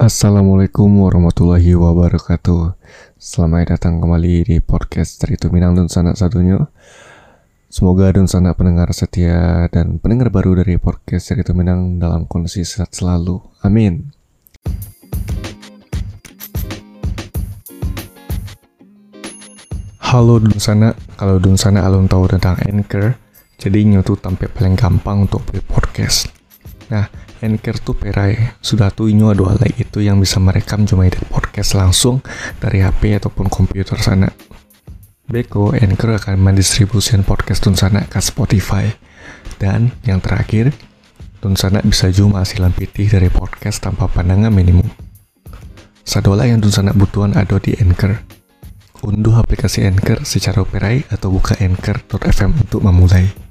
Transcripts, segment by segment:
Assalamualaikum warahmatullahi wabarakatuh. Selamat datang kembali di podcast Cerita Minang dan Sanak Satunya. Semoga dan Sanak pendengar setia dan pendengar baru dari podcast Cerita Minang dalam kondisi sehat selalu. Amin. Halo Dun Sana, kalau Dun Sana alun tahu tentang Anchor Jadi nyotu tampil paling gampang untuk beli podcast. Nah, Anchor tuh perai. Sudah tuh ini ada alat itu yang bisa merekam cuma edit podcast langsung dari HP ataupun komputer sana. Beko, Anchor akan mendistribusikan podcast Tun Sana ke Spotify. Dan yang terakhir, Tun Sana bisa juga hasilan pitih dari podcast tanpa pandangan minimum. Sadola yang Tun Sana butuhan ada di Anchor. Unduh aplikasi Anchor secara operai atau buka anchor.fm untuk memulai.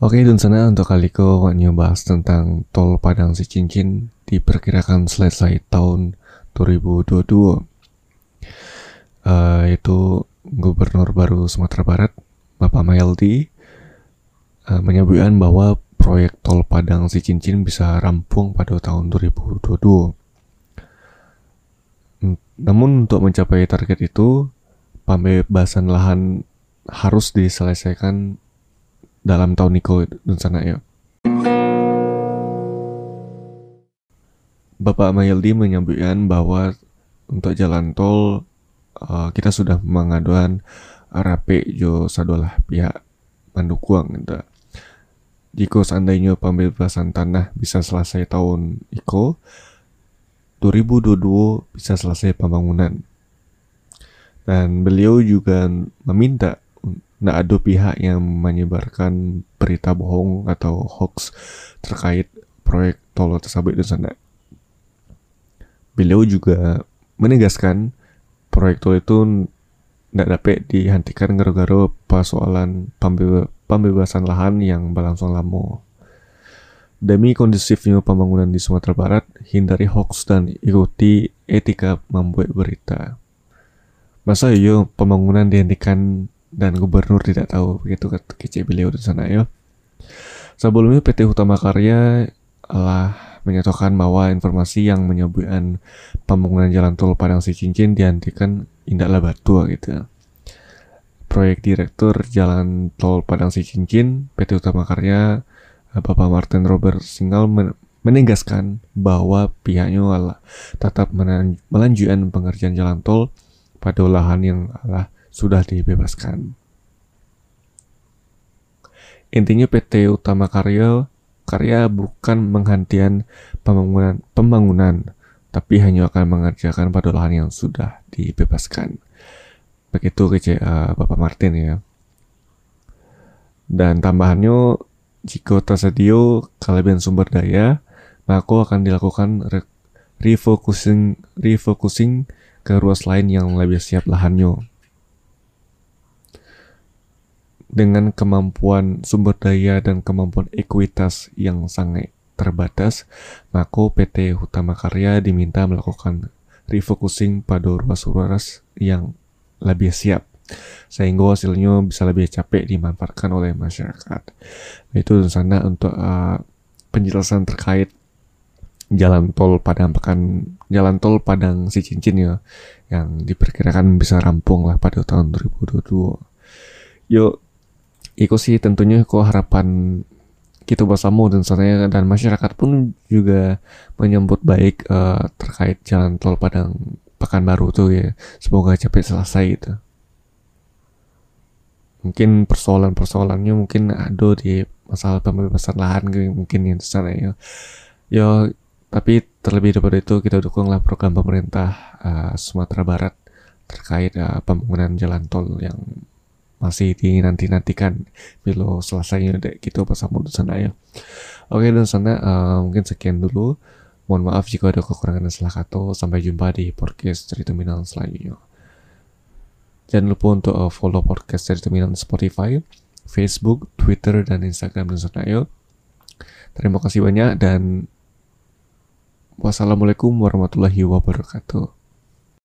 Oke, dan sana untuk kali ko bahas tentang tol Padang Si Cincin diperkirakan selesai tahun 2022. Uh, eh, itu Gubernur baru Sumatera Barat, Bapak Maildi, uh, menyebutkan bahwa proyek tol Padang Si Cincin bisa rampung pada tahun 2022. Namun untuk mencapai target itu, pembebasan lahan harus diselesaikan dalam tahun Niko dan sana ya. Bapak Mayeldi menyebutkan bahwa untuk jalan tol uh, kita sudah mengaduan rapi jo sadolah pihak mendukung gitu. Jika seandainya pembebasan tanah bisa selesai tahun Iko, 2022 bisa selesai pembangunan. Dan beliau juga meminta Nah, ada pihak yang menyebarkan berita bohong atau hoax terkait proyek tol tersebut di sana. Beliau juga menegaskan proyek tol itu tidak dapat dihentikan gara-gara persoalan pembebasan lahan yang berlangsung lama. Demi kondusifnya pembangunan di Sumatera Barat, hindari hoax dan ikuti etika membuat berita. Masa iya pembangunan dihentikan dan gubernur tidak tahu begitu kece beliau di sana ya. Sebelumnya PT Utama Karya telah menyatakan bahwa informasi yang menyebutkan pembangunan jalan tol Padang Si Cincin dihentikan indahlah batu gitu. Proyek Direktur Jalan Tol Padang Si Cincin PT Utama Karya Bapak Martin Robert Singal menegaskan bahwa pihaknya adalah tetap melanjutkan pengerjaan jalan tol pada lahan yang adalah sudah dibebaskan. Intinya PT Utama Karya karya bukan menghentikan pembangunan pembangunan, tapi hanya akan mengerjakan pada lahan yang sudah dibebaskan. Begitu ke uh, Bapak Martin ya. Dan tambahannya, jika tersedia kelebihan sumber daya, maka akan dilakukan re refocusing, refocusing ke ruas lain yang lebih siap lahannya dengan kemampuan sumber daya dan kemampuan ekuitas yang sangat terbatas, maka PT Utama Karya diminta melakukan refocusing pada ruas-ruas yang lebih siap sehingga hasilnya bisa lebih capek dimanfaatkan oleh masyarakat. Itu sana untuk uh, penjelasan terkait jalan tol Padang Pekan jalan tol Padang si cincin ya yang diperkirakan bisa rampung lah pada tahun 2022. Yuk Iku sih tentunya kok harapan kita bersama dan saya dan masyarakat pun juga menyambut baik uh, terkait jalan tol Padang Pekanbaru tuh ya. Semoga cepat selesai itu. Mungkin persoalan-persoalannya mungkin ada di masalah pembebasan lahan mungkin yang sana ya. Ya tapi terlebih daripada itu kita dukunglah program pemerintah uh, Sumatera Barat terkait uh, pembangunan jalan tol yang masih dinanti-nantikan bila selesainya dek gitu bersama sana ya. Oke dan sana uh, mungkin sekian dulu. Mohon maaf jika ada kekurangan dan salah kata. Sampai jumpa di podcast cerita minang selanjutnya. Jangan lupa untuk uh, follow podcast cerita minang Spotify, Facebook, Twitter, dan Instagram dan sana ya. Terima kasih banyak dan wassalamualaikum warahmatullahi wabarakatuh.